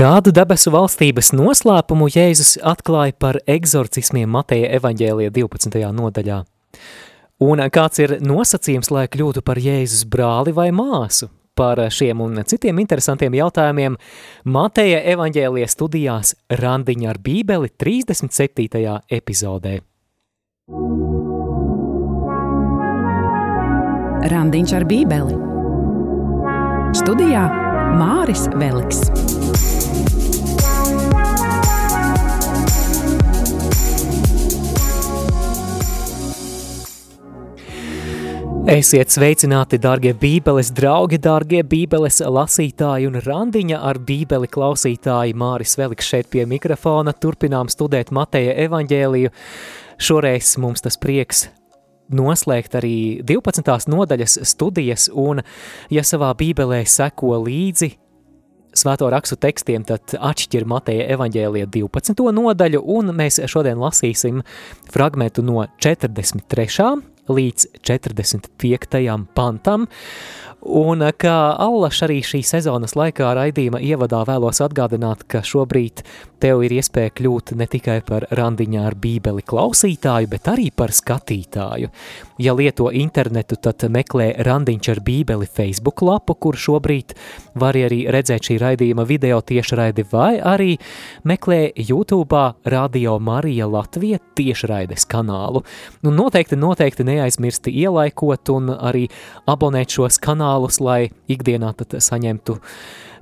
Kādu debesu valstības noslēpumu Jēzus atklāja par egzorcismiem Mateja evaņģēlija 12. nodaļā? Un kāds ir nosacījums, lai kļūtu par Jēzus brāli vai māsu? Par šiem un citiem interesantiem jautājumiem Mateja evaņģēlija studijās Randiņa ar bībeli 37. epizodē. Randiņš ar bībeli Studijā Māris Veliks. Esiet sveicināti, darbie Bībeles draugi, darbie Bībeles lasītāji un randiņa ar Bībeli klausītāji. Māris Veliks šeit pie mikrofona. Turpinām studēt Mateja evaņģēliju. Šoreiz mums tas prieks noslēgt arī 12. nodaļas studijas, un, ja savā Bībelē seko līdzi svēto rakstu tekstiem, tad atšķir Mateja evaņģēlija 12. nodaļu, un mēs šodien lasīsim fragmentu no 43 līdz 45. pantam. Un kā Allaš arī šī sezonas laikā raidījuma ievadā vēlos atgādināt, ka šobrīd tev ir iespēja kļūt ne tikai par randiņā ar bībeli klausītāju, bet arī par skatītāju. Ja lieto internetu, tad meklē randiņš ar bībeli Facebook lapu, kur šobrīd var arī redzēt šī raidījuma video tiešraidi, vai arī meklē YouTube Radio Marija Latvija tiešraides kanālu. Nu, noteikti, noteikti neaizmirsti ielaikot un arī abonēt šos kanālus, lai ikdienā saņemtu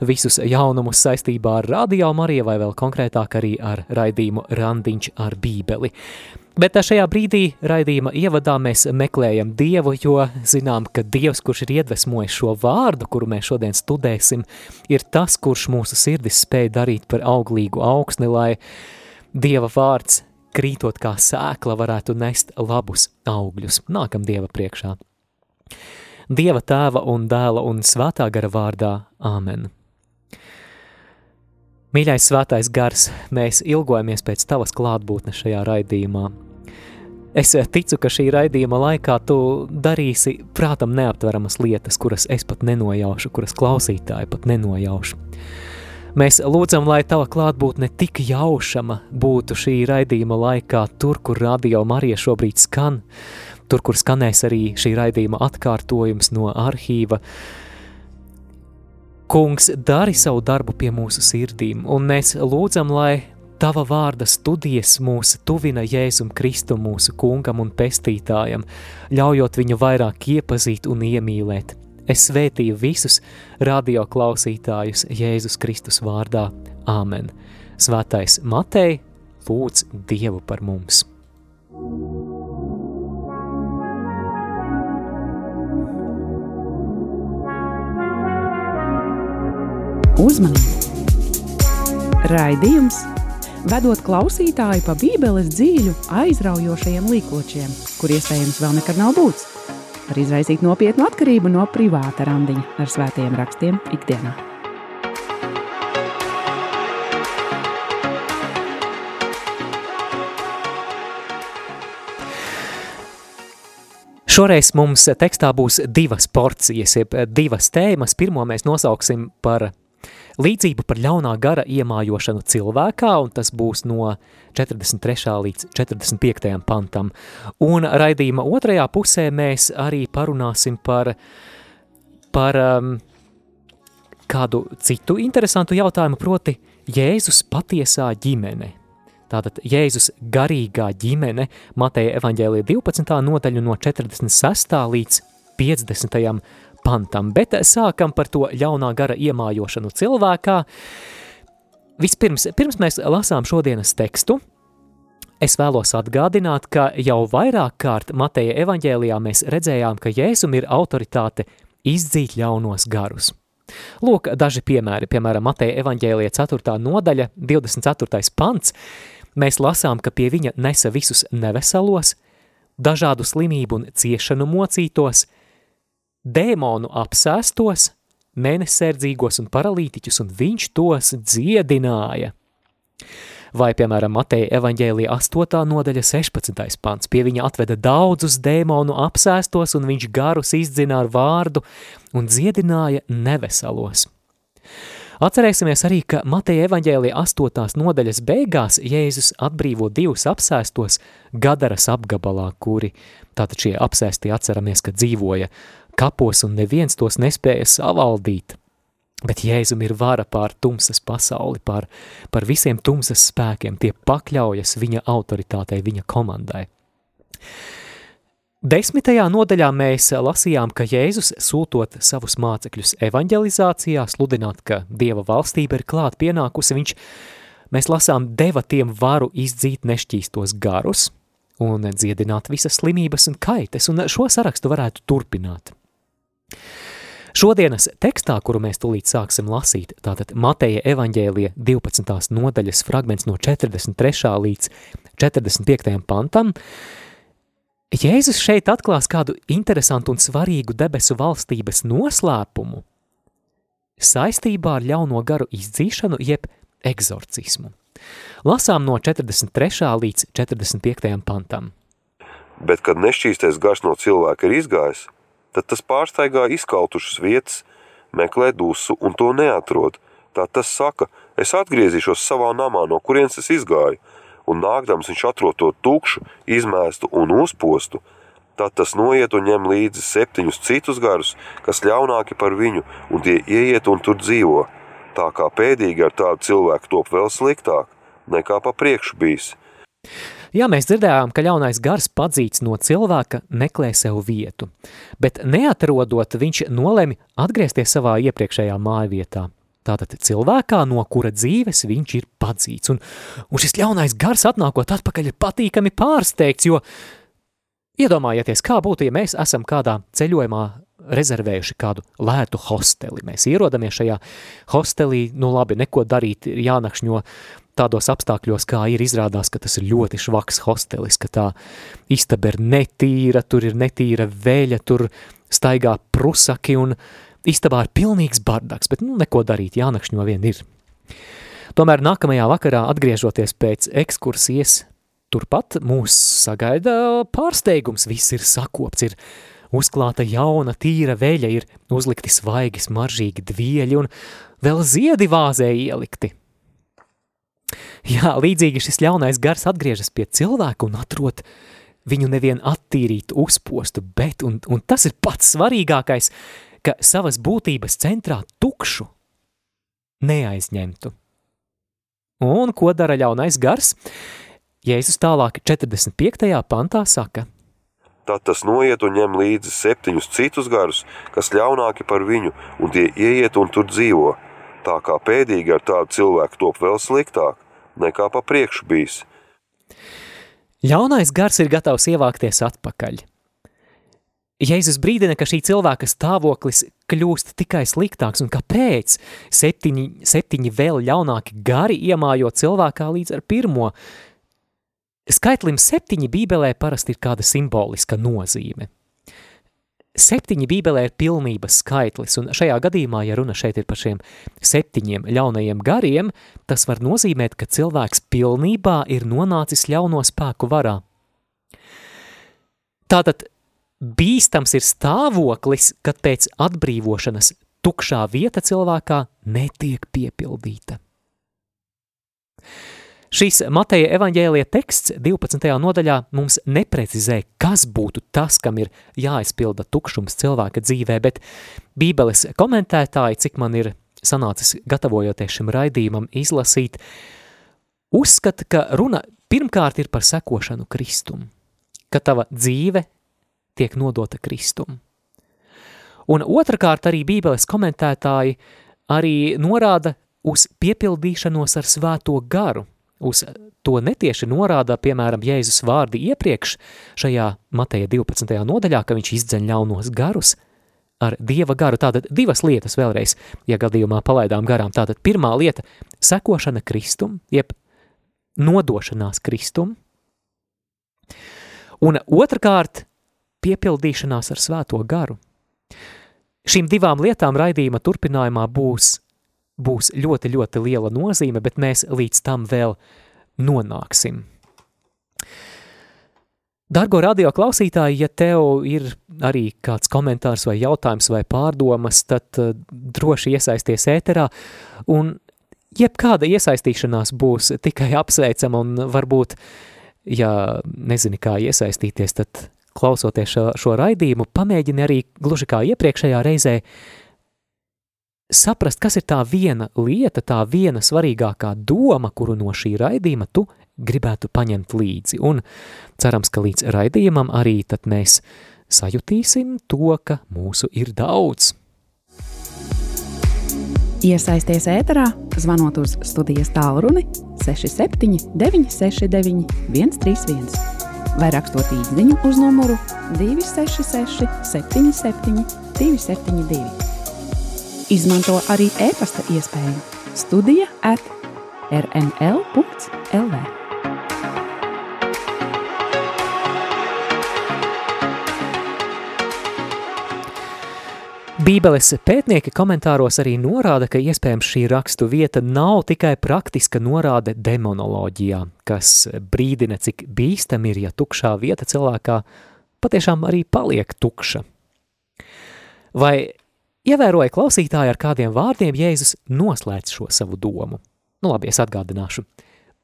visus jaunumus saistībā ar Radio Mariju vai vēl konkrētāk arī ar raidījumu Randiņš ar bībeli. Bet šajā brīdī raidījuma ievadā mēs meklējam Dievu, jo zinām, ka Dievs, kurš ir iedvesmojis šo vārdu, kuru mēs šodien studēsim, ir tas, kurš mūsu sirdis spēj darīt par auglīgu augsni, lai Dieva vārds, krītot kā sēkla, varētu nest labus augļus. Nākam Dieva priekšā. Dieva tēva un dēla un svētā gara vārdā – Āmen. Mīļais svētais gars, mēs ilgojamies pēc tavas klātbūtnes šajā raidījumā. Es ticu, ka šī raidījuma laikā tu darīsi prātam neaptveramas lietas, kuras es pat nenojaušu, kuras klausītāji pat nenojaušu. Mēs lūdzam, lai tava klātbūtne tik jaušama būtu šī raidījuma laikā, tur, kur radio Marija šobrīd skan, tur, kur skanēs arī šī raidījuma atkārtojums no arhīva, Kungs, dari savu darbu pie mūsu sirdīm, un mēs lūdzam, lai Tava vārda studijas mūs tuvina Jēzum Kristu mūsu kungam un pestītājam, ļaujot viņu vairāk iepazīt un iemīlēt. Es svētīju visus radio klausītājus Jēzus Kristus vārdā. Āmen. Svētais Matei lūdz Dievu par mums. Uzmanību! Raidījums vedot klausītāju pa Bībeles dzīļu aizraujošajiem līkločiem, kur iespējams vēl nekad nav būts, var izraisīt nopietnu atkarību no privāta randiņa ar svētajiem rakstiem ikdienā. Šoreiz mums tekstā būs divas porcijas, jeb divas tēmas. Pirmo mēs nosauksim par līdzību par ļaunā gara iemājošanu cilvēkā, un tas būs no 43. līdz 45. pantam. Un raidījuma otrajā pusē mēs arī parunāsim par, par um, kādu citu interesantu jautājumu, proti Jēzus patiesā ģimene. Tātad Jēzus garīgā ģimene, Mateja evaņģēlija 12. nodaļu no 46. līdz 50 pantam, bet sākam par to ļaunā gara iemājošanu cilvēkā. Vispirms, pirms mēs lasām šodienas tekstu, es vēlos atgādināt, ka jau vairāk kārt Mateja evaņģēlijā mēs redzējām, ka Jēzum ir autoritāte izdzīt ļaunos garus. Lūk, daži piemēri, piemēram, Mateja evaņģēlija 4. nodaļa, 24. pants, mēs lasām, ka pie viņa nesa visus neveselos, dažādu slimību un ciešanu mocītos – dēmonu apsēstos, mēneserdzīgos un paralītiķus, un viņš tos dziedināja. Vai, piemēram, Mateja evaņģēlija 8. nodaļa 16. pants, pie viņa atveda daudzus dēmonu apsēstos, un viņš garus izdzina ar vārdu un dziedināja neveselos. Atcerēsimies arī, ka Mateja evaņģēlija 8. nodaļas beigās Jēzus atbrīvo divus apsēstos Gadaras apgabalā, kuri tātad šie apsēstie atceramies, ka dzīvoja kapos un neviens tos nespēja savaldīt. Bet Jēzum ir vara pār tumsas pasauli, pār, pār visiem tumsas spēkiem, tie pakļaujas viņa autoritātei, viņa komandai. Desmitajā nodaļā mēs lasījām, ka Jēzus sūtot savus mācekļus evanģelizācijā, sludināt, ka Dieva valstība ir klāt pienākusi, viņš, mēs lasām, deva tiem varu izdzīt nešķīstos garus un dziedināt visas slimības un kaites, un šo sarakstu varētu turpināt. Šodienas tekstā, kuru mēs tūlīt sāksim lasīt, tātad Mateja evaņģēlija 12. nodaļas fragments no 43. līdz 45. pantam, Jēzus šeit atklās kādu interesantu un svarīgu debesu valstības noslēpumu saistībā ar ļauno garu izdzīšanu jeb egzorcismu. Lasām no 43. līdz 45. pantam. Bet, kad nešķīstais gars no cilvēka ir izgājis, tad tas pārsteigā izkautušas vietas, meklē dusu un to neatrod. Tā tas saka, es atgriezīšos savā namā, no kurienes es izgāju, un nākdams viņš atrod to tukšu, izmēstu un uzpostu, tad tas noiet un ņem līdzi septiņus citus garus, kas ļaunāki par viņu, un tie ieiet un tur dzīvo. Tā kā pēdīgi ar tādu cilvēku top vēl sliktāk, nekā pa priekšu bijis. Jā, mēs dzirdējām, ka ļaunais gars padzīts no cilvēka meklē sev vietu, bet neatrodot, viņš nolemi atgriezties savā iepriekšējā mājvietā. Tātad cilvēkā, no kura dzīves viņš ir padzīts. Un, un šis ļaunais gars atnākot atpakaļ ir patīkami pārsteigts, jo iedomājieties, kā būtu, ja mēs esam kādā ceļojumā rezervējuši kādu lētu hosteli. Mēs ierodamies šajā hostelī, nu labi, neko darīt, jānakšņo tādos apstākļos, kā ir izrādās, ka tas ir ļoti švaks hostelis, ka tā istaba ir netīra, tur ir netīra veļa, tur staigā prusaki un Istabā ir pilnīgs bardaks, bet nu, neko darīt, jānakšņo vien ir. Tomēr nākamajā vakarā, atgriežoties pēc ekskursijas, turpat mūs sagaida pārsteigums, viss ir sakopts, ir uzklāta jauna, tīra veļa, ir uzlikti svaigi, smaržīgi dvieļi un vēl ziedi vāzē ielikti. Jā, līdzīgi šis ļaunais gars atgriežas pie cilvēku un atrod viņu nevien attīrītu uzpostu, bet, un, un tas ir pats svarīgākais, ka savas būtības centrā tukšu neaizņemtu. Un ko dara ļaunais gars? Jēzus tālāk 45. pantā saka. Tad tas noiet un ņem līdzi septiņus citus garus, kas ļaunāki par viņu, un tie ieiet un tur dzīvo. Tā kā pēdīgi ar tādu cilvēku top vēl sliktāk, nekā pa priekšu bijis. Ļaunais gars ir gatavs ievākties atpakaļ. Jēzus brīdina, ka šī cilvēka stāvoklis kļūst tikai sliktāks, un kāpēc septiņi, septiņi vēl ļaunāki gari iemājo cilvēkā līdz ar pirmo. Skaitlim septiņi bībelē parasti ir kāda simboliska nozīme. Septiņi bībelē ir pilnības skaitlis, un šajā gadījumā, ja runa šeit ir par šiem septiņiem ļaunajiem gariem, tas var nozīmēt, ka cilvēks pilnībā ir nonācis ļauno spēku varā. Tātad bīstams ir stāvoklis, kad pēc atbrīvošanas tukšā vieta cilvēkā netiek piepildīta. Šīs Mateja evaņģēlija teksts 12. nodaļā mums neprecizē, kas būtu tas, kam ir jāizpilda tukšums cilvēka dzīvē, bet bībeles komentētāji, cik man ir sanācis gatavojoties šim raidījumam izlasīt, uzskata, ka runa pirmkārt ir par sekošanu Kristumu, ka tava dzīve tiek nodota Kristum. Un otrkārt arī bībeles komentētāji arī norāda uz piepildīšanos ar svēto garu, uz to netieši norāda, piemēram, Jēzus vārdi iepriekš šajā Mateja 12. nodaļā, ka viņš izdzeņ ļaunos garus ar Dieva garu. Tātad divas lietas vēlreiz, ja gadījumā palaidām garām. Tātad pirmā lieta – sekošana Kristum, jeb nodošanās Kristum. Un otrkārt piepildīšanās ar svēto garu. Šīm divām lietām raidījuma turpinājumā būs, būs ļoti, ļoti liela nozīme, bet mēs līdz tam vēl nonāksim. Dargo radio klausītāji, ja tev ir arī kāds komentārs vai jautājums vai pārdomas, tad uh, droši iesaisties ēterā un jebkāda iesaistīšanās būs tikai apsveicama un varbūt, ja nezini, kā iesaistīties, tad klausoties šo, šo raidījumu, pamēģini arī gluži kā iepriekšējā reizē saprast, kas ir tā viena lieta, tā viena svarīgākā doma, kuru no šī raidījuma tu gribētu paņemt līdzi. Un cerams, ka līdz raidījumam arī tad mēs sajutīsim to, ka mūsu ir daudz. Iesaisties ēterā, zvanot uz studijas tālruni 67 969 131 vai rakstot īsiņu uz numuru 266 77 272. Izmanto arī e-pasta iespēju studija at rml.lv. Bībeles pētnieki komentāros arī norāda, ka iespējams šī rakstu vieta nav tikai praktiska norāde demonoloģijā, kas brīdina, cik bīstam ir, ja tukšā vieta cilvēkā patiešām arī paliek tukša. Vai ievēroja klausītāji ar kādiem vārdiem Jēzus noslēdz šo savu domu? Nu labi, es atgādināšu.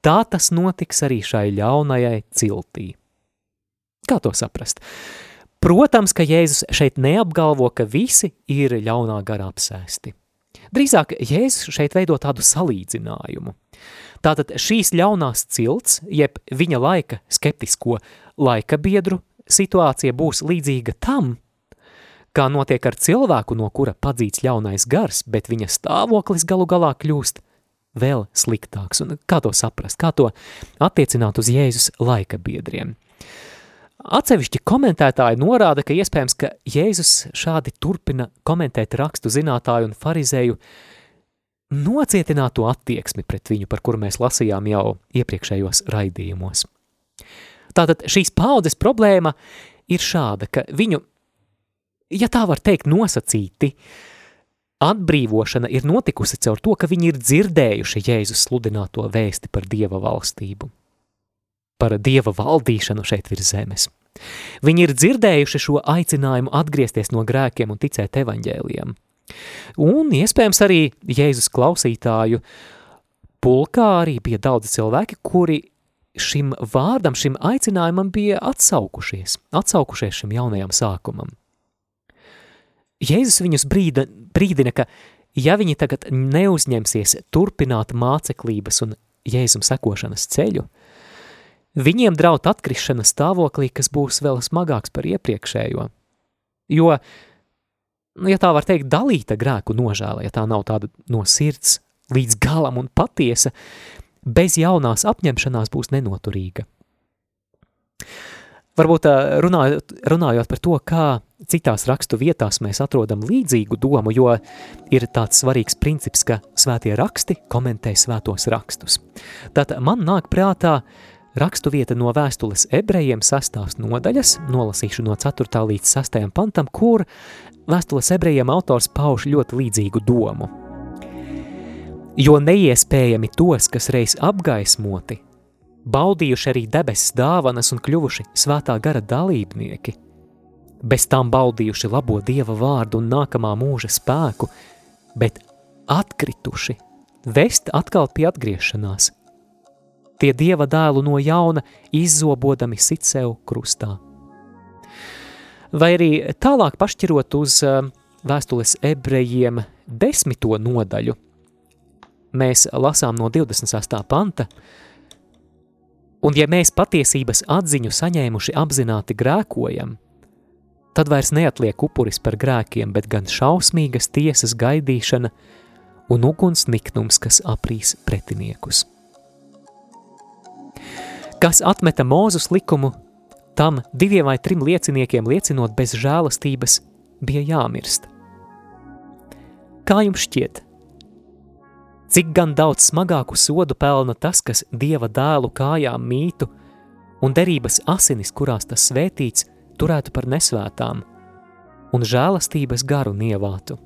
Tā tas notiks arī šai ļaunajai ciltī. Kā to saprast? Protams, ka Jēzus šeit neapgalvo, ka visi ir ļaunā garā apsēsti. Drīzāk Jēzus šeit veido tādu salīdzinājumu. Tātad šīs ļaunās cilts, jeb viņa laika skeptisko laika biedru situācija būs līdzīga tam, kā notiek ar cilvēku, no kura padzīts ļaunais gars, bet viņa stāvoklis galu galā kļūst vēl sliktāks. Un kā to saprast, kā to attiecināt uz Jēzus laika biedriem? Atsevišķi komentētāji norāda, ka iespējams, ka Jēzus šādi turpina komentēt rakstu zinātāju un farizēju nocietināto attieksmi pret viņu, par kuru mēs lasījām jau iepriekšējos raidījumos. Tātad šīs paudzes problēma ir šāda, ka viņu, ja tā var teikt, nosacīti, atbrīvošana ir notikusi caur to, ka viņi ir dzirdējuši Jēzus sludināto vēsti par Dieva valstību par dieva valdīšanu šeit virs zemes. Viņi ir dzirdējuši šo aicinājumu atgriezties no grēkiem un ticēt evaņģēlijam. Un iespējams arī Jēzus klausītāju pulkā arī bija daudzi cilvēki, kuri šim vārdam, šim aicinājumam bija atsaukušies, atsaukušies šim jaunajam sākumam. Jēzus viņus brīda, brīdina, ka ja viņi tagad neuzņemsies turpināt māceklības un Jēzum sekošanas ceļu, Viņiem draud atkrišana stāvoklī, kas būs vēl smagāks par iepriekšējo. Jo, nu, ja tā var teikt, dalīta grēku nožēla, ja tā nav tāda no sirds līdz galam un patiesa, bez jaunās apņemšanās būs nenoturīga. Varbūt runājot, runājot par to, kā citās rakstu vietās mēs atrodam līdzīgu domu, jo ir tāds svarīgs princips, ka svētie raksti komentē svētos rakstus. Tad man nāk prātā Rakstu vieta no vēstules ebrejiem sastās nodaļas, nolasīšu no 4. līdz 6. pantam, kur vēstules ebrejiem autors pauž ļoti līdzīgu domu. Jo neiespējami tos, kas reiz apgaismoti, baudījuši arī debesis dāvanas un kļuvuši svētā gara dalībnieki, bez tām baudījuši labo dieva vārdu un nākamā mūža spēku, bet atkrituši, vest atkal pie atgriešanās – tie dieva dēlu no jauna izzobodami sit sev krustā. Vai arī tālāk pašķirot uz eh, vēstules ebrejiem desmito nodaļu, mēs lasām no 28. panta, un ja mēs patiesības atziņu saņēmuši apzināti grēkojam, tad vairs neatliek upuris par grēkiem, bet gan šausmīgas tiesas gaidīšana un uguns niknums, kas aprīs pretiniekus kas atmeta Mūzus likumu, tam diviem vai trim lieciniekiem liecinot bez žēlastības, bija jāmirst. Kā jums šķiet? Cik gan daudz smagāku sodu pelna tas, kas dieva dēlu kājām mītu, un derības asinis, kurās tas svētīts, turētu par nesvētām, un žēlastības garu nievātu.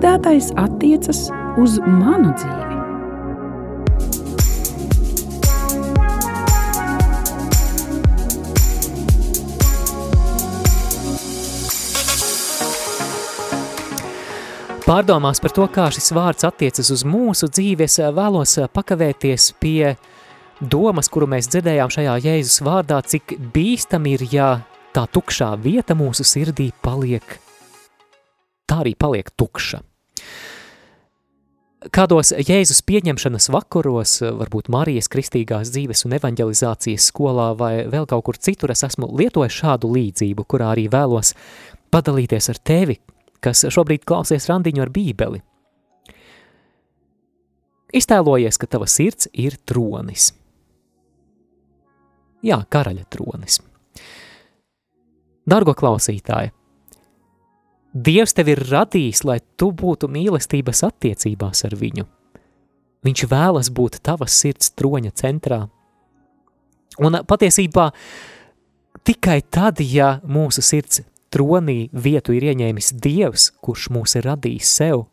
Dzirdētais attiecas uz manu dzīvi. Pārdomās par to, kā šis vārds attiecas uz mūsu dzīvi, es vēlos pakavēties pie domas, kuru mēs dzirdējām šajā Jēzus vārdā, cik bīstam ir, ja tā tukšā vieta mūsu sirdī paliek, tā arī paliek tukša. Kādos Jēzus pieņemšanas vakaros, varbūt Marijas kristīgās dzīves un evanģelizācijas skolā vai vēl kaut kur citur, es esmu lietojis šādu līdzību, kurā arī vēlos padalīties ar tevi, kas šobrīd klausies randiņu ar bībeli. Iztēlojies, ka tava sirds ir tronis. Jā, karaļa tronis. Dargo klausītāji, Dievs tevi ir radījis, lai tu būtu mīlestības attiecībās ar viņu. Viņš vēlas būt tavas sirds troņa centrā. Un patiesībā tikai tad, ja mūsu sirds tronī vietu ir ieņēmis Dievs, kurš mūs ir radījis sev,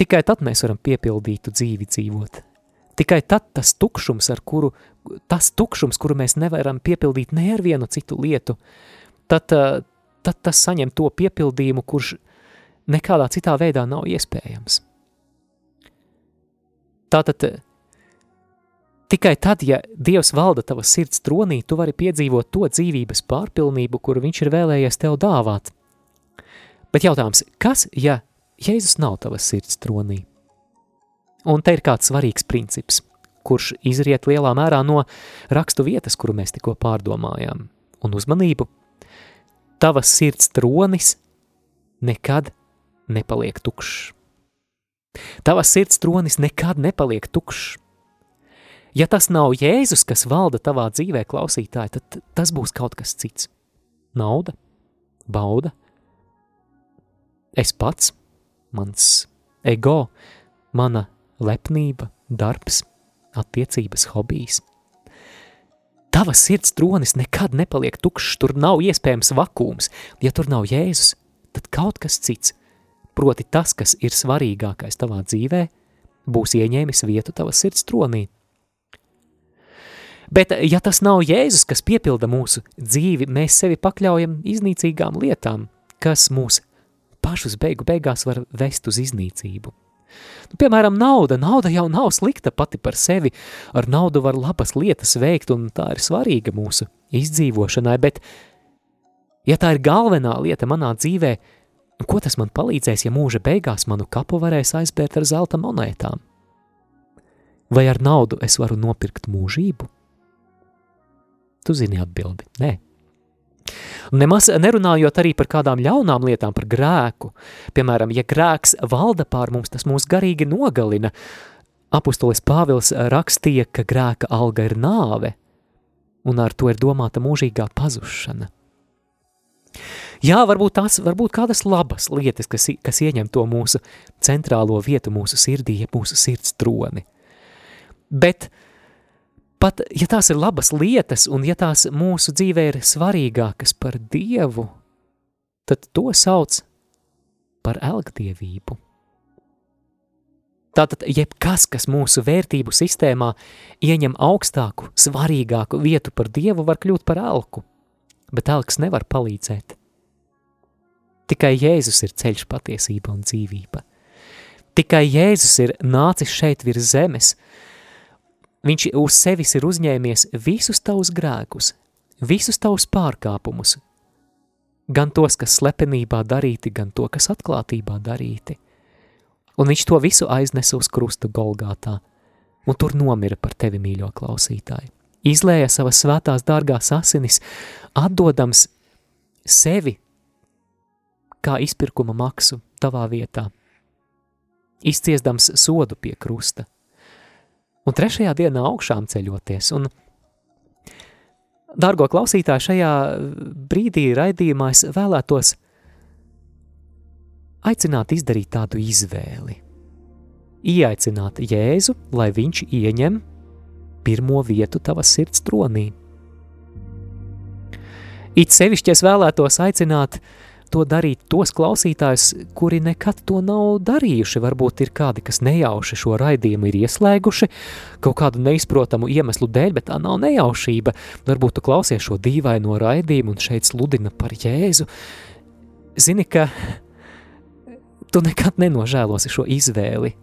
tikai tad mēs varam piepildītu dzīvi dzīvot. Tikai tad tas tukšums, ar kuru, tas tukšums, kuru mēs nevaram piepildīt ne ar vienu citu lietu, tad, tad tas saņem to piepildījumu, kurš nekādā citā veidā nav iespējams. Tātad tikai tad, ja Dievs valda tavas sirds tronī, tu vari piedzīvot to dzīvības pārpilnību, kuru viņš ir vēlējies tev dāvāt. Bet jautājums, kas, ja Jēzus nav tavas sirds tronī? Un te ir kāds svarīgs princips, kurš izriet lielā mērā no rakstu vietas, kuru mēs tikko pārdomājām. Un uzmanību tavas sirds tronis nekad nepaliek tukšs. Tavas sirds tronis nekad nepaliek tukšs. Ja tas nav Jēzus, kas valda tavā dzīvē, klausītāji, tad tas būs kaut kas cits. Nauda, bauda, es pats, mans ego, mana lepnība, darbs, attiecības, hobijs – Tavas sirds tronis nekad nepaliek tukšs, tur nav iespējams vakums. Ja tur nav Jēzus, tad kaut kas cits, proti tas, kas ir svarīgākais tavā dzīvē, būs ieņēmis vietu tavas sirds tronī. Bet, ja tas nav Jēzus, kas piepilda mūsu dzīvi, mēs sevi pakļaujam iznīcīgām lietām, kas mūs pašus beigu beigās var vest uz iznīcību. Nu, piemēram, nauda. Nauda jau nav slikta pati par sevi. Ar naudu var labas lietas veikt, un tā ir svarīga mūsu izdzīvošanai, bet ja tā ir galvenā lieta manā dzīvē, nu, ko tas man palīdzēs, ja mūža beigās manu kapu varēs aizbērt ar zelta monētām? Vai ar naudu es varu nopirkt mūžību? Tu zini atbildi, nē. Nemaz nerunājot arī par kādām ļaunām lietām, par grēku. Piemēram, ja grēks valda pār mums, tas mūs garīgi nogalina. Apustulis Pāvils rakstīja, ka grēka alga ir nāve, un ar to ir domāta mūžīgā pazušana. Jā, varbūt tās, varbūt kādas labas lietas, kas, kas ieņem to mūsu centrālo vietu mūsu sirdī, ja mūsu sirds troni. Bet uh, pat ja tās ir labas lietas un ja tās mūsu dzīvē ir svarīgākas par Dievu, tad to sauc par elgdievību. Tātad jebkas, kas mūsu vērtību sistēmā ieņem augstāku, svarīgāku vietu par Dievu, var kļūt par elku, bet elks nevar palīdzēt. Tikai Jēzus ir ceļš patiesība un dzīvība. Tikai Jēzus ir nācis šeit virs zemes, Viņš uz sevis ir uzņēmies visus tavus grēkus, visus tavus pārkāpumus, gan tos, kas slepenībā darīti, gan to, kas atklātībā darīti. Un viņš to visu aiznesa uz krusta Golgātā, un tur nomira par tevi, mīļo klausītāji. Izlēja savas svētās dārgās asinis, atdodams sevi kā izpirkuma maksu tavā vietā, izciesdams sodu pie krusta un trešajā dienā augšām ceļoties. Un, Dārgo klausītāji, šajā brīdī raidījumā es vēlētos aicināt izdarīt tādu izvēli. Ieaicināt Jēzu, lai viņš ieņem pirmo vietu tavas sirds tronī. It sevišķi es vēlētos aicināt to darīt tos klausītājus, kuri nekad to nav darījuši. Varbūt ir kādi, kas nejauši šo raidījumu ir ieslēguši kaut kādu neizprotamu iemeslu dēļ, bet tā nav nejaušība. Varbūt tu klausies šo dīvaino raidījumu un šeit sludina par Jēzu. Zini, ka tu nekad nenožēlosi šo izvēli.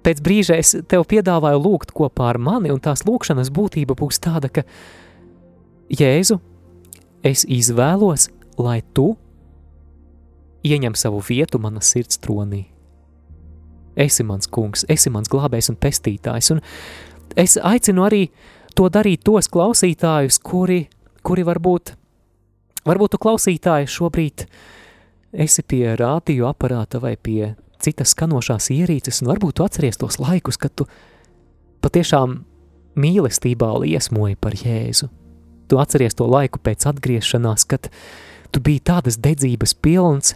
Pēc brīža es tev piedāvāju lūgt kopā ar mani, un tās lūkšanas būtība būs tāda, ka Jēzu, es izvēlos, lai tu ieņem savu vietu manas sirds tronī. Esi mans kungs, esi mans glābējs un pestītājs, un es aicinu arī to darīt tos klausītājus, kuri, kuri varbūt, varbūt tu klausītāji šobrīd esi pie rādio aparāta vai pie citas skanošās ierīces, un varbūt tu atceries tos laikus, kad tu patiešām mīlestībā liesmoji par Jēzu. Tu atceries to laiku pēc atgriešanās, kad tu biji tādas dedzības pilns.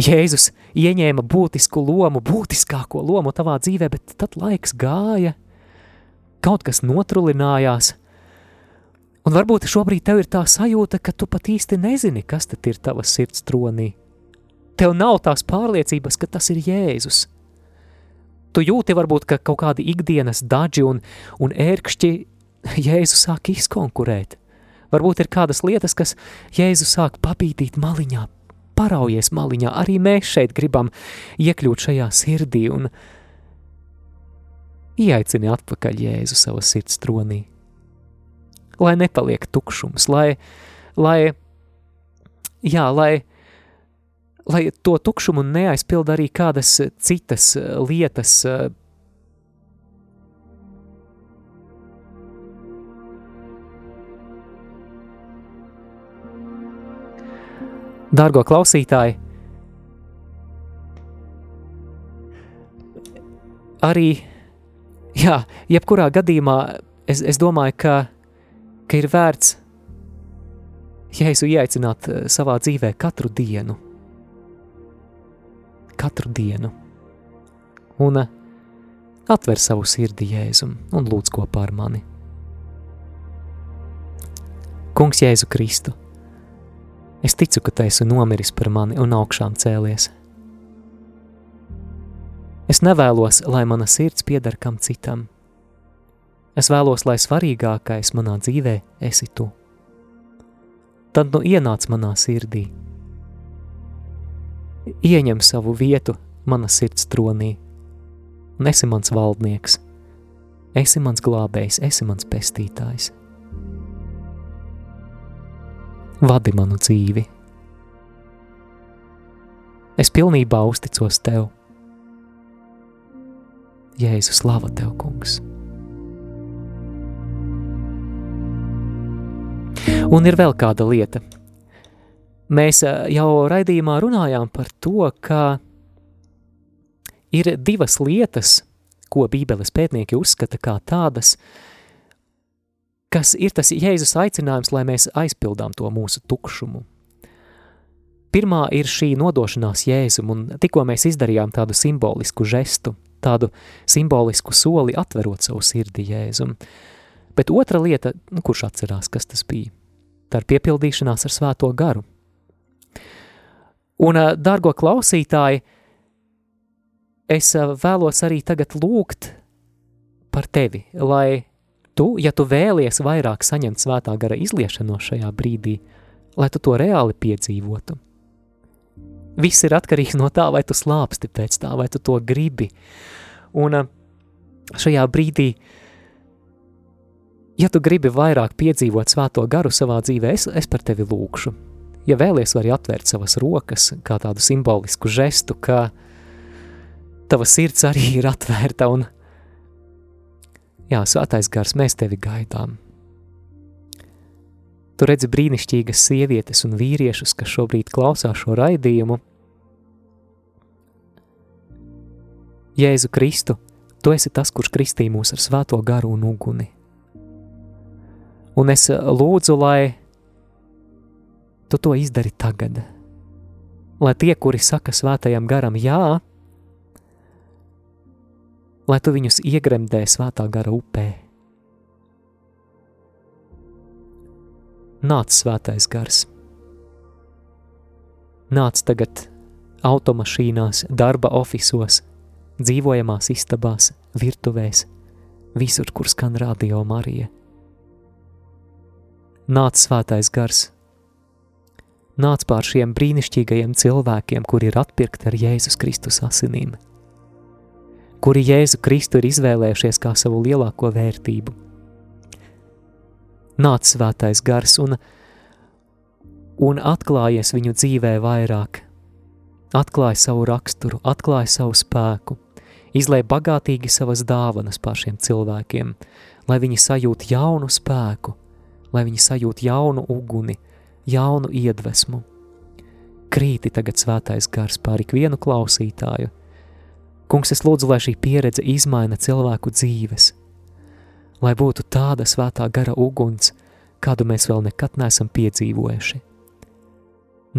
Jēzus ieņēma būtisku lomu, būtiskāko lomu tavā dzīvē, bet tad laiks gāja, kaut kas notrulinājās, un varbūt šobrīd tev ir tā sajūta, ka tu pat īsti nezini, kas tad ir tavas sirds tronī. Tev nav tās pārliecības, ka tas ir Jēzus. Tu jūti varbūt, ka kaut kādi ikdienas daži un, un ērkšķi Jēzu sāk izkonkurēt. Varbūt ir kādas lietas, kas Jēzu sāk papītīt maliņā, paraujies maliņā. Arī mēs šeit gribam iekļūt šajā sirdī un ieaicini atpakaļ Jēzu savā sirds tronī. Lai nepaliek tukšums, lai, lai, jā, lai, lai to tukšumu neaizpild arī kādas citas lietas, Dārgo klausītāji, arī, jā, jebkurā gadījumā es, es domāju, ka, ka ir vērts Jēzu ieaicināt savā dzīvē katru dienu – katru dienu. Un eh, atver savu sirdi Jēzum un lūdz kopā ar mani. Kungs Jēzu Kristu, es ticu, ka esi nomiris par mani un augšām cēlies. Es nevēlos, lai mana sirds pieder kam citam. Es vēlos, lai svarīgākais manā dzīvē esi tu. Tad nu ienāc manā sirdī – ieņem savu vietu mana sirds tronī. Un esi mans valdnieks, esi mans glābējs, esi mans pestītājs. Vadi manu dzīvi. Es pilnībā uzticos Tev. Jēzus, slava Tev, kungs! Un ir vēl kāda lieta – Mēs jau raidījumā runājām par to, ka ir divas lietas, ko Bībeles pētnieki uzskata kā tādas, kas ir tas Jēzus aicinājums, lai mēs aizpildām to mūsu tukšumu. Pirmā ir šī nodošanās Jēzum, un tikko mēs izdarījām tādu simbolisku žestu, tādu simbolisku soli atverot savu sirdi Jēzum. Bet otra lieta, nu, kurš atcerās, kas tas bija? Tā ir piepildīšanās ar svēto garu. Un, dārgo klausītāji, es vēlos arī tagad lūgt par tevi, lai tu, ja tu vēlies vairāk saņemt svētā gara izliešanu šajā brīdī, lai tu to reāli piedzīvotu. Viss ir atkarīgs no tā, vai tu slāpsti pēc tā, vai tu to gribi. Un šajā brīdī, ja tu gribi vairāk piedzīvot svēto garu savā dzīvē, es, es par tevi lūkšu. Ja vēlies, vari atvērt savas rokas kā tādu simbolisku žestu, ka tava sirds arī ir atvērta un jā, svētais gars, mēs tevi gaidām. Tu redzi brīnišķīgas sievietes un vīriešus, kas šobrīd klausās šo raidījumu. Jēzu Kristu, tu esi tas, kurš kristī mūs ar svēto garu un uguni. Un es lūdzu, lai tu to izdari tagad. Lai tie, kuri saka svētajam garam jā, lai tu viņus iegremdē svētā gara upē. Nāc svētais gars, Nāc tagad automašīnās, darba ofisos, dzīvojamās istabās, virtuvēs, visur, kur skan radio Marija. Nāc svētais gars, nāc pār šiem brīnišķīgajiem cilvēkiem, kuri ir atpirkti ar Jēzus Kristus asinīm, kuri Jēzu Kristu ir izvēlējušies kā savu lielāko vērtību. Nāc svētais gars un, un atklājies viņu dzīvē vairāk, atklāja savu raksturu, atklāja savu spēku, izlēja bagātīgi savas dāvanas pār šiem cilvēkiem, lai viņi sajūt jaunu spēku, lai viņi sajūt jaunu uguni, jaunu iedvesmu. Krīti tagad svētais gars pār ikvienu klausītāju. Kungs, es lūdzu, lai šī pieredze izmaina cilvēku dzīves, lai būtu tāda svētā gara uguns, kādu mēs vēl nekad neesam piedzīvojuši.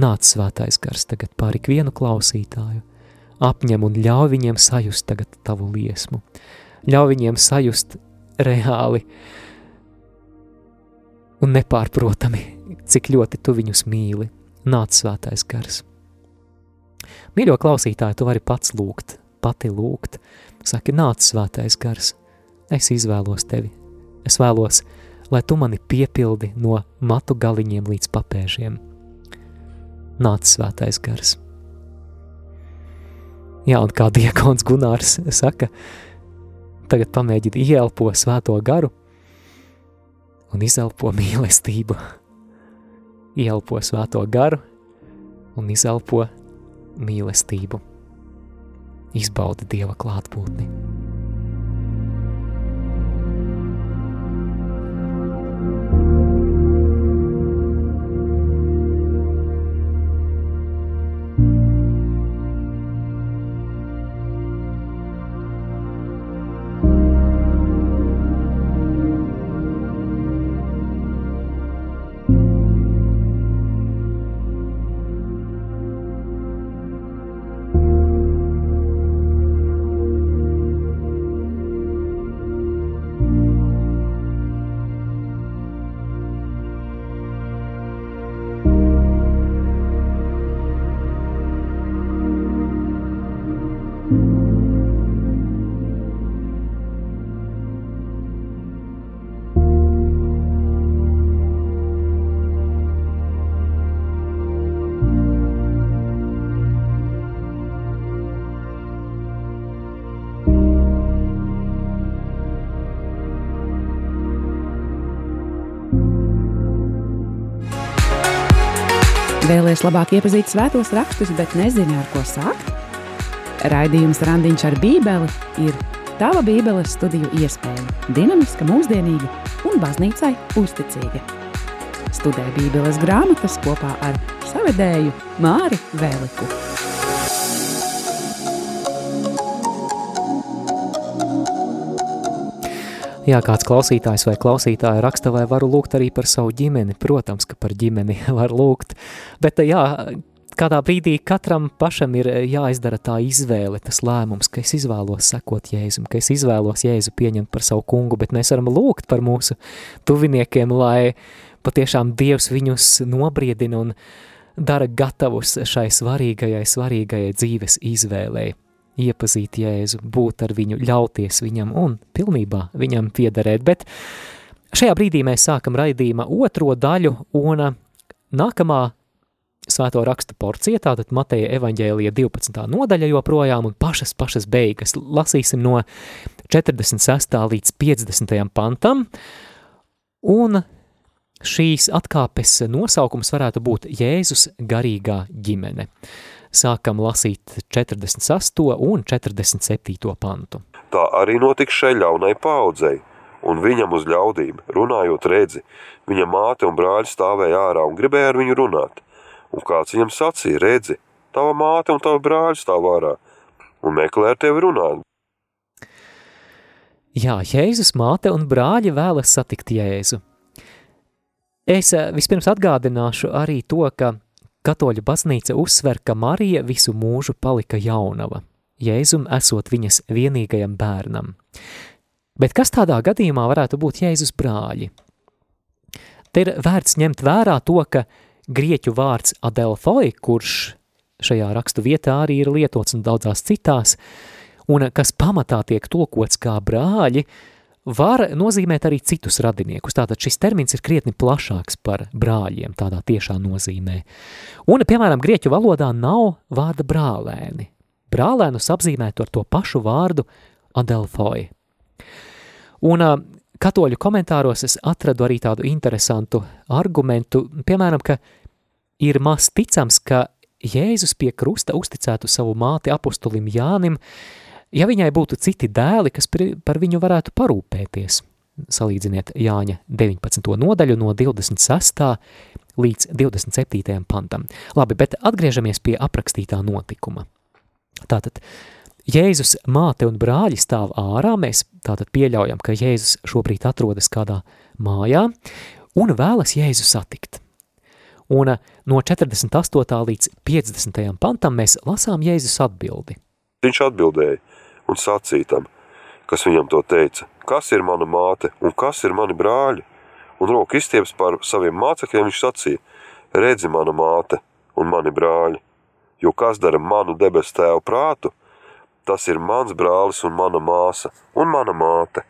Nāc svētais gars tagad pār ikvienu klausītāju, apņem un ļauj viņiem sajust tagad tavu liesmu. Ļauj viņiem sajust reāli un nepārprotami, cik ļoti tu viņus mīli. Nāc svētais gars. Mīļo klausītāju, tu vari pats lūgt, pati lūgt. Saki, nāc svētais gars, es izvēlos tevi. Es vēlos, lai tu mani piepildi no matu galiņiem līdz papēžiem. Nāc svētais gars. Jā, un kā diakons Gunārs saka, tagad pamēģini ielpo svēto garu un izelpo mīlestību. Ielpo svēto garu un izelpo mīlestību. Izbaudi Dieva klātbūtni. Vēlēs labāk iepazīt svētos rakstus, bet nezini, ar ko sākt? Raidījums Randiņš ar Bībeli ir tava Bībeles studiju iespēja. Dinamiska, mūsdienīga un baznīcai uzticīga. Studē Bībeles grāmatas kopā ar savedēju Māri Vēliku. Jā, kāds klausītājs vai klausītāja raksta, vai varu lūgt arī par savu ģimeni. Protams, ka par ģimeni var lūgt, bet jā, kādā brīdī katram pašam ir jāizdara tā izvēle, tas lēmums, ka es izvēlos sekot Jēzum, ka es izvēlos Jēzu pieņemt par savu kungu, bet mēs varam lūgt par mūsu tuviniekiem, lai patiešām Dievs viņus nobriedina un dara gatavus šai svarīgajai, svarīgajai dzīves izvēlei iepazīt Jēzu, būt ar viņu, ļauties viņam un pilnībā viņam piederēt. Bet šajā brīdī mēs sākam raidījuma otro daļu un nākamā svēto rakstu porcija, tātad Mateja evaņģēlija 12. nodaļa joprojām un pašas, pašas beigas. Lasīsim no 46. līdz 50. pantam un šīs atkāpes nosaukums varētu būt Jēzus garīgā ģimene sākam lasīt 48. un 47. pantu. Tā arī notiks šai ļaunai paudzei, un viņam uz ļaudīm, runājot redzi, viņa māte un brāļi stāvēja ārā un gribēja ar viņu runāt. Un kāds viņam sacīja, redzi, tava māte un tava brāļi stāv ārā un meklē ar tevi runāt. Jā, Jēzus māte un brāļi vēlas satikt Jēzu. Es eh, vispirms atgādināšu arī to, ka Katoļu baznīca uzsver, ka Marija visu mūžu palika jaunava, Jēzum esot viņas vienīgajam bērnam. Bet kas tādā gadījumā varētu būt Jēzus brāļi? Te ir vērts ņemt vērā to, ka grieķu vārds adelfoi, kurš šajā rakstu vietā arī ir lietots un daudzās citās, un kas pamatā tiek tulkots kā brāļi, var nozīmēt arī citus radiniekus. Tātad šis termins ir krietni plašāks par brāļiem, tādā tiešā nozīmē. Un, piemēram, grieķu valodā nav vārda brālēni. Brālēnus apzīmētu ar to pašu vārdu adelfoi. Un katoļu komentāros es atradu arī tādu interesantu argumentu, piemēram, ka ir maz ticams, ka Jēzus pie krusta uzticētu savu māti apustulim Jānim, ja viņai būtu citi dēli, kas par viņu varētu parūpēties. Salīdziniet Jāņa 19. nodaļu no 26. līdz 27. pantam. Labi, bet atgriežamies pie aprakstītā notikuma. Tātad Jēzus māte un brāļi stāv ārā, mēs tātad pieļaujam, ka Jēzus šobrīd atrodas kādā mājā un vēlas Jēzu satikt. Un no 48. līdz 50. pantam mēs lasām Jēzus atbildi. Viņš atbildēja un sacītam, kas viņam to teica, kas ir mana māte un kas ir mani brāļi? Un roku izstieps par saviem mācekļiem viņš sacīja, redzi mana māte un mani brāļi, jo kas dara manu debes tēvu prātu, tas ir mans brālis un mana māsa un mana māte.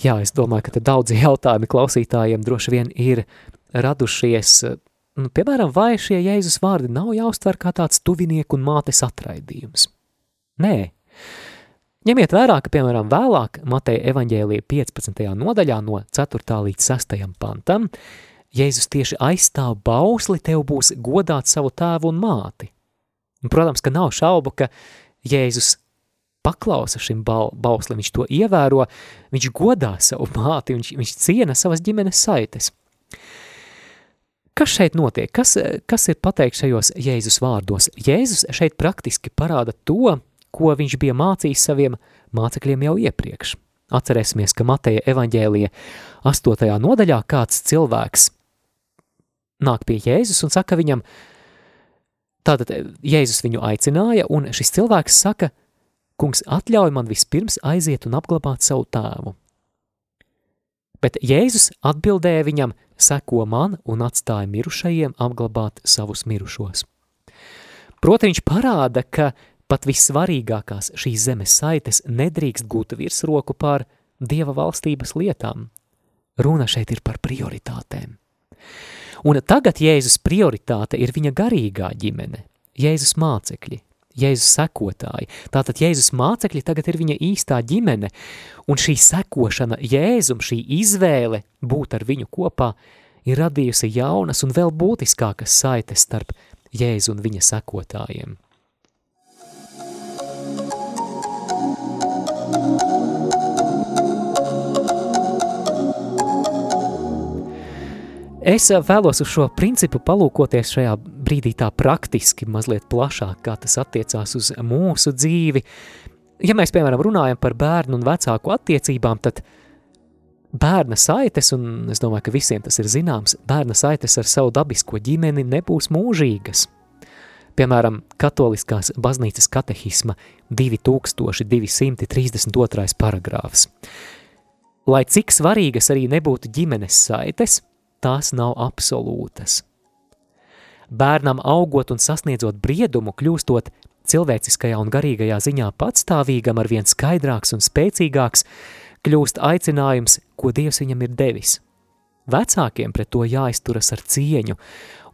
Jā, es domāju, ka daudzi jautājumi klausītājiem droši vien ir radušies, nu, piemēram, vai šie Jēzus vārdi nav jāuztver kā tāds tuvinieku un mātes atraidījums? Nē. Ņemiet vērā, ka, piemēram, vēlāk Mateja evaņģēlija 15. nodaļā no 4. līdz 6. pantam Jēzus tieši aizstāv bausli, tev būs godāt savu tēvu un māti. Un, protams, ka nav šaubu, ka Jēzus paklausa šim bauslim, viņš to ievēro, viņš godā savu māti, viņš, viņš ciena savas ģimenes saites. Kas šeit notiek? Kas, kas ir pateikts šajos Jēzus vārdos? Jēzus šeit praktiski parāda to, ko viņš bija mācījis saviem mācekļiem jau iepriekš. Atcerēsimies, ka Mateja evaņģēlija 8. nodaļā kāds cilvēks nāk pie Jēzus un saka viņam, tātad Jēzus viņu aicināja, un šis cilvēks saka, kungs atļauj man vispirms aiziet un apglabāt savu tēvu. Bet Jēzus atbildēja viņam, seko man un atstāja mirušajiem apglabāt savus mirušos. Proti viņš parāda, ka pat vissvarīgākās šīs zemes saites nedrīkst gūt virsroku pār Dieva valstības lietām. Runa šeit ir par prioritātēm. Un tagad Jēzus prioritāte ir viņa garīgā ģimene, Jēzus mācekļi, Jēzus sekotāji. Tātad Jēzus mācekļi tagad ir viņa īstā ģimene, un šī sekošana Jēzum, šī izvēle būt ar viņu kopā, ir radījusi jaunas un vēl būtiskākas saites starp Jēzu un viņa sekotājiem. Es vēlos uz šo principu palūkoties šajā brīdī tā praktiski, mazliet plašāk, kā tas attiecās uz mūsu dzīvi. Ja mēs, piemēram, runājam par bērnu un vecāku attiecībām, tad bērna saites, un es domāju, ka visiem tas ir zināms, bērna saites ar savu dabisko ģimeni nebūs mūžīgas. Piemēram, katoliskās baznīcas katehisma 2232. paragrāfs. Lai cik svarīgas arī nebūtu ģimenes saites – tās nav absolūtas. Bērnam augot un sasniedzot briedumu, kļūstot cilvēciskajā un garīgajā ziņā patstāvīgam ar vien skaidrāks un spēcīgāks, kļūst aicinājums, ko Dievs viņam ir devis. Vecākiem pret to jāizturas ar cieņu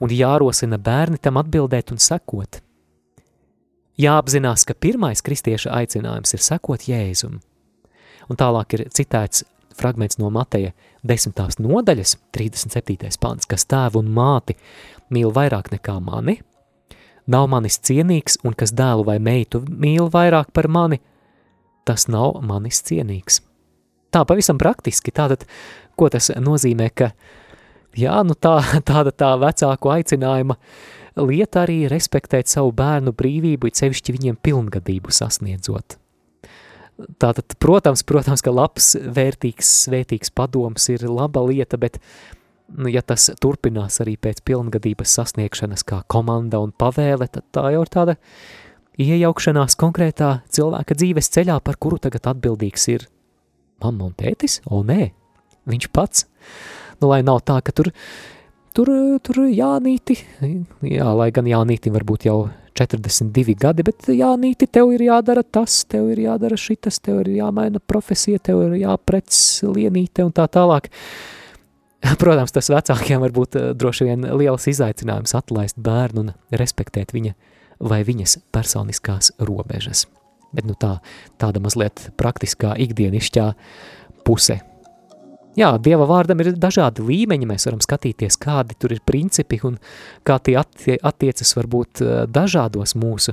un jārosina bērni tam atbildēt un sekot. Jāapzinās, ka pirmais kristieša aicinājums ir sekot Jēzum. Un tālāk ir citēts fragments no Mateja 10. nodaļas, 37. pants, kas tēvu un māti mīl vairāk nekā mani, nav manis cienīgs, un kas dēlu vai meitu mīl vairāk par mani, tas nav manis cienīgs. Tā pavisam praktiski, tātad, ko tas nozīmē, ka, jā, nu tā, tāda tā vecāku aicinājuma lieta arī respektēt savu bērnu brīvību, cevišķi viņiem pilngadību sasniedzot. Tātad, protams, protams, ka labs, vērtīgs, svētīgs padoms ir laba lieta, bet, nu, ja tas turpinās arī pēc pilngadības sasniegšanas kā komanda un pavēle, tad tā jau ir tāda iejaukšanās konkrētā cilvēka dzīves ceļā, par kuru tagad atbildīgs ir mamma un tētis? O, nē, viņš pats. Nu, lai nav tā, ka tur, tur, tur Jānīti, jā, lai gan Jānītim varbūt jau 42 gadi, bet Jānīti, tev ir jādara tas, tev ir jādara šitas, tev ir jāmaina profesija, tev ir jāprec lienīte un tā tālāk. Protams, tas vecākiem var būt droši vien liels izaicinājums atlaist bērnu un respektēt viņa vai viņas personiskās robežas. Bet nu tā, tāda mazliet praktiskā ikdienišķā puse Jā, Dieva vārdam ir dažādi līmeņi, mēs varam skatīties, kādi tur ir principi un kā tie attie, attiecas varbūt eh, dažādos mūsu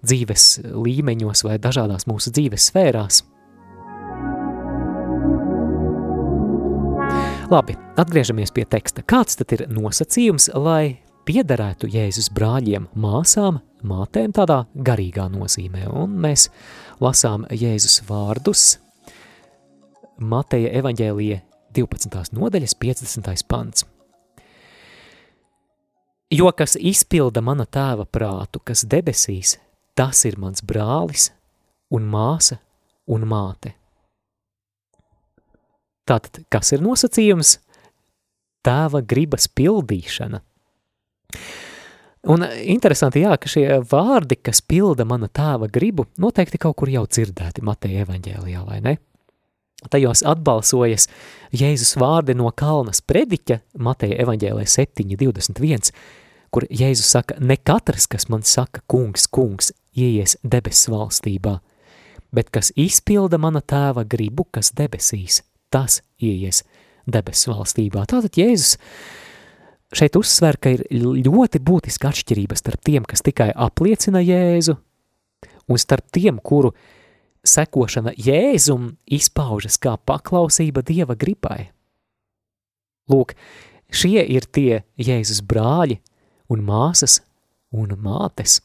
dzīves līmeņos vai dažādās mūsu dzīves sfērās. Labi, atgriežamies pie teksta. Kāds tad ir nosacījums, lai piederētu Jēzus brāļiem, māsām, mātēm tādā garīgā nozīmē? Un mēs lasām Jēzus vārdus Mateja evaņģēlija 12. nodaļas 50. pants. Jo kas izpilda mana tēva prātu, kas debesīs, tas ir mans brālis un māsa un māte. Tātad, kas ir nosacījums? Tēva gribas pildīšana. Un interesanti, jā, ka šie vārdi, kas pilda mana tēva gribu, noteikti kaut kur jau dzirdēti Mateja evaņģēlijā, vai ne? Tajos atbalsojas Jēzus vārdi no kalnas prediķa, Mateja evaņģēlē 7.21, kur Jēzus saka, ne katrs, kas man saka, kungs, kungs, ieies debesu valstībā, bet kas izpilda mana tēva gribu, kas debesīs, tas ieies debesu valstībā. Tātad Jēzus šeit uzsver, ka ir ļoti būtiska atšķirība starp tiem, kas tikai apliecina Jēzu, un starp tiem, kuru sekošana Jēzum izpaužas kā paklausība Dieva gribai. Lūk, šie ir tie Jēzus brāļi un māsas un mātes.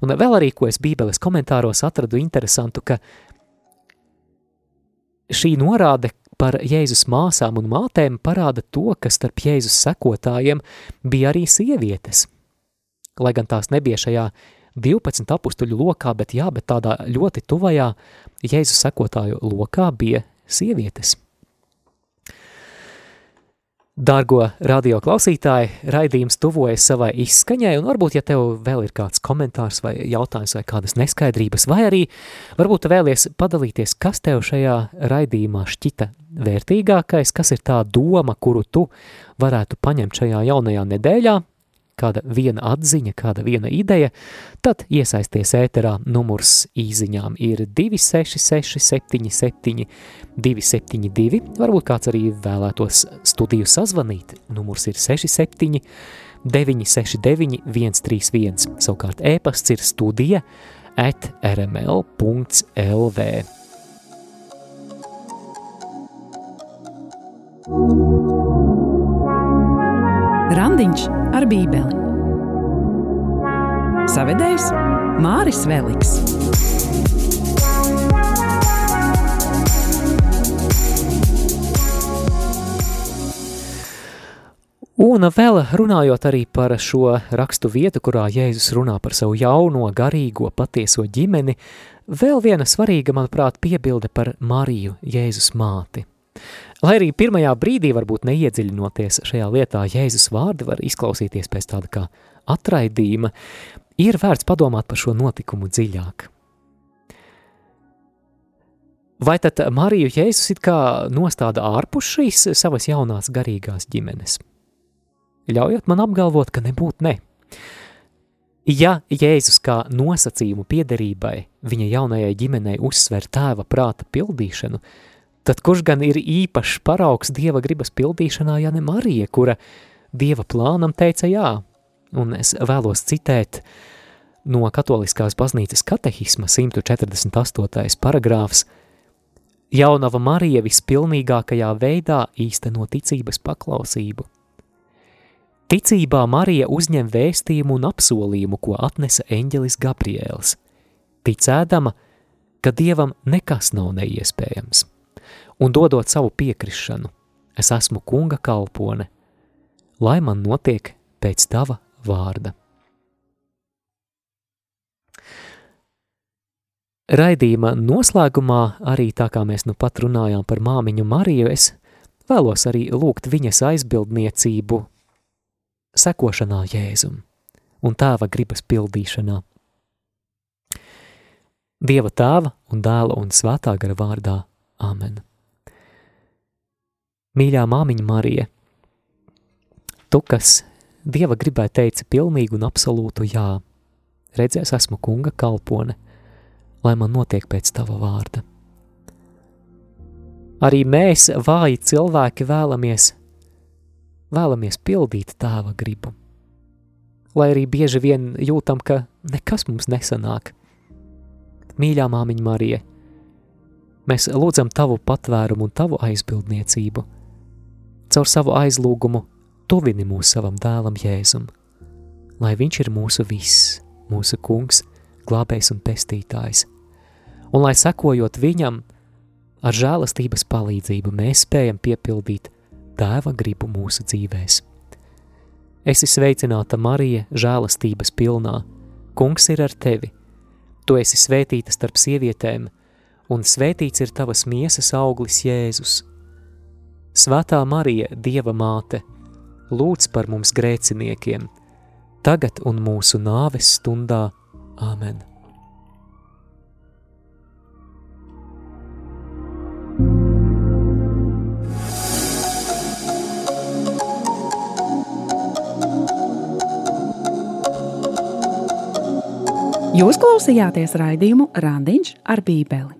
Un vēl arī, ko es bībeles komentāros atradu interesantu, ka šī norāde par Jēzus māsām un mātēm parāda to, ka starp Jēzus sekotājiem bija arī sievietes. Lai gan tās nebija šajā 12 apustuļu lokā, bet jā, bet tādā ļoti tuvajā Jēzus sekotāju lokā bija sievietes. Dargo radio klausītāji, raidījums tuvojas savai izskaņai, un varbūt, ja tev vēl ir kāds komentārs vai jautājums vai kādas neskaidrības, vai arī varbūt vēlies padalīties, kas tev šajā raidījumā šķita vērtīgākais, kas ir tā doma, kuru tu varētu paņemt šajā jaunajā nedēļā, kāda viena atziņa, kāda viena ideja, tad iesaisties ēterā. Numurs īziņām ir 266 77 272, varbūt kāds arī vēlētos studiju sazvanīt, numurs ir 67 969 131, savukārt ēpasts ir studija at rml.lv. Randiņš ar Bībeli. Savedējs Māris Veliks. Un vēl runājot arī par šo rakstu vietu, kurā Jēzus runā par savu jauno, garīgo, patieso ģimeni, vēl viena svarīga, manuprāt, piebilde par Mariju, Jēzus māti. Lai arī pirmajā brīdī varbūt neiedziļinoties šajā lietā, Jēzus vārdi var izklausīties pēc tāda kā atraidījuma, ir vērts padomāt par šo notikumu dziļāk. Vai tad Mariju Jēzus it kā nostāda ārpus šīs savas jaunās garīgās ģimenes? Ļaujiet man apgalvot, ka nebūtu ne. Ja Jēzus kā nosacījumu piederībai viņa jaunajai ģimenei uzsver tēva prāta pildīšanu, tad kurš gan ir īpašs paraugs Dieva gribas pildīšanā, ja ne Marija, kura Dieva plānam teica jā? Un es vēlos citēt no katoliskās baznīcas katehisma 148. paragrāfs Jaunava Marija vispilnīgākajā veidā īsteno ticības paklausību. Ticībā Marija uzņem vēstījumu un apsolījumu, ko atnesa eņģelis Gabriēls, ticēdama, ka Dievam nekas nav neiespējams un dodot savu piekrišanu, es esmu kunga kalpone, lai man notiek pēc tava vārda. Raidījuma noslēgumā, arī tā kā mēs nu pat runājām par māmiņu Mariju, es vēlos arī lūgt viņas aizbildniecību sekošanā Jēzum un tēva gribas pildīšanā. Dieva tēva un dēla un svētā gara vārdā. Āmen. Mīļā māmiņa Marija, tu, kas Dieva gribai teici pilnīgu un absolūtu jā, redzēs esmu kunga kalpone, lai man notiek pēc tava vārda. Arī mēs, vāji cilvēki, vēlamies, vēlamies pildīt tēva gribu. Lai arī bieži vien jūtam, ka nekas mums nesanāk. Mīļā māmiņa Marija, mēs lūdzam tavu patvērumu un tavu aizbildniecību. Caur savu aizlūgumu tuvini mūs savam dēlam Jēzum, lai viņš ir mūsu viss, mūsu kungs, glābējs un pestītājs. Un lai sekojot viņam, ar žēlastības palīdzību mēs spējam piepildīt Tēva gribu mūsu dzīvēs. Esi sveicināta Marija, žēlastības pilnā, kungs ir ar tevi, tu esi svētīta starp sievietēm, un svētīts ir tavas miesas auglis Jēzus. Svētā Marija, Dieva māte, lūdz par mums grēciniekiem, tagad un mūsu nāves stundā. Āmen! Jūs klausījāties raidījumu Randiņš ar Bībeli.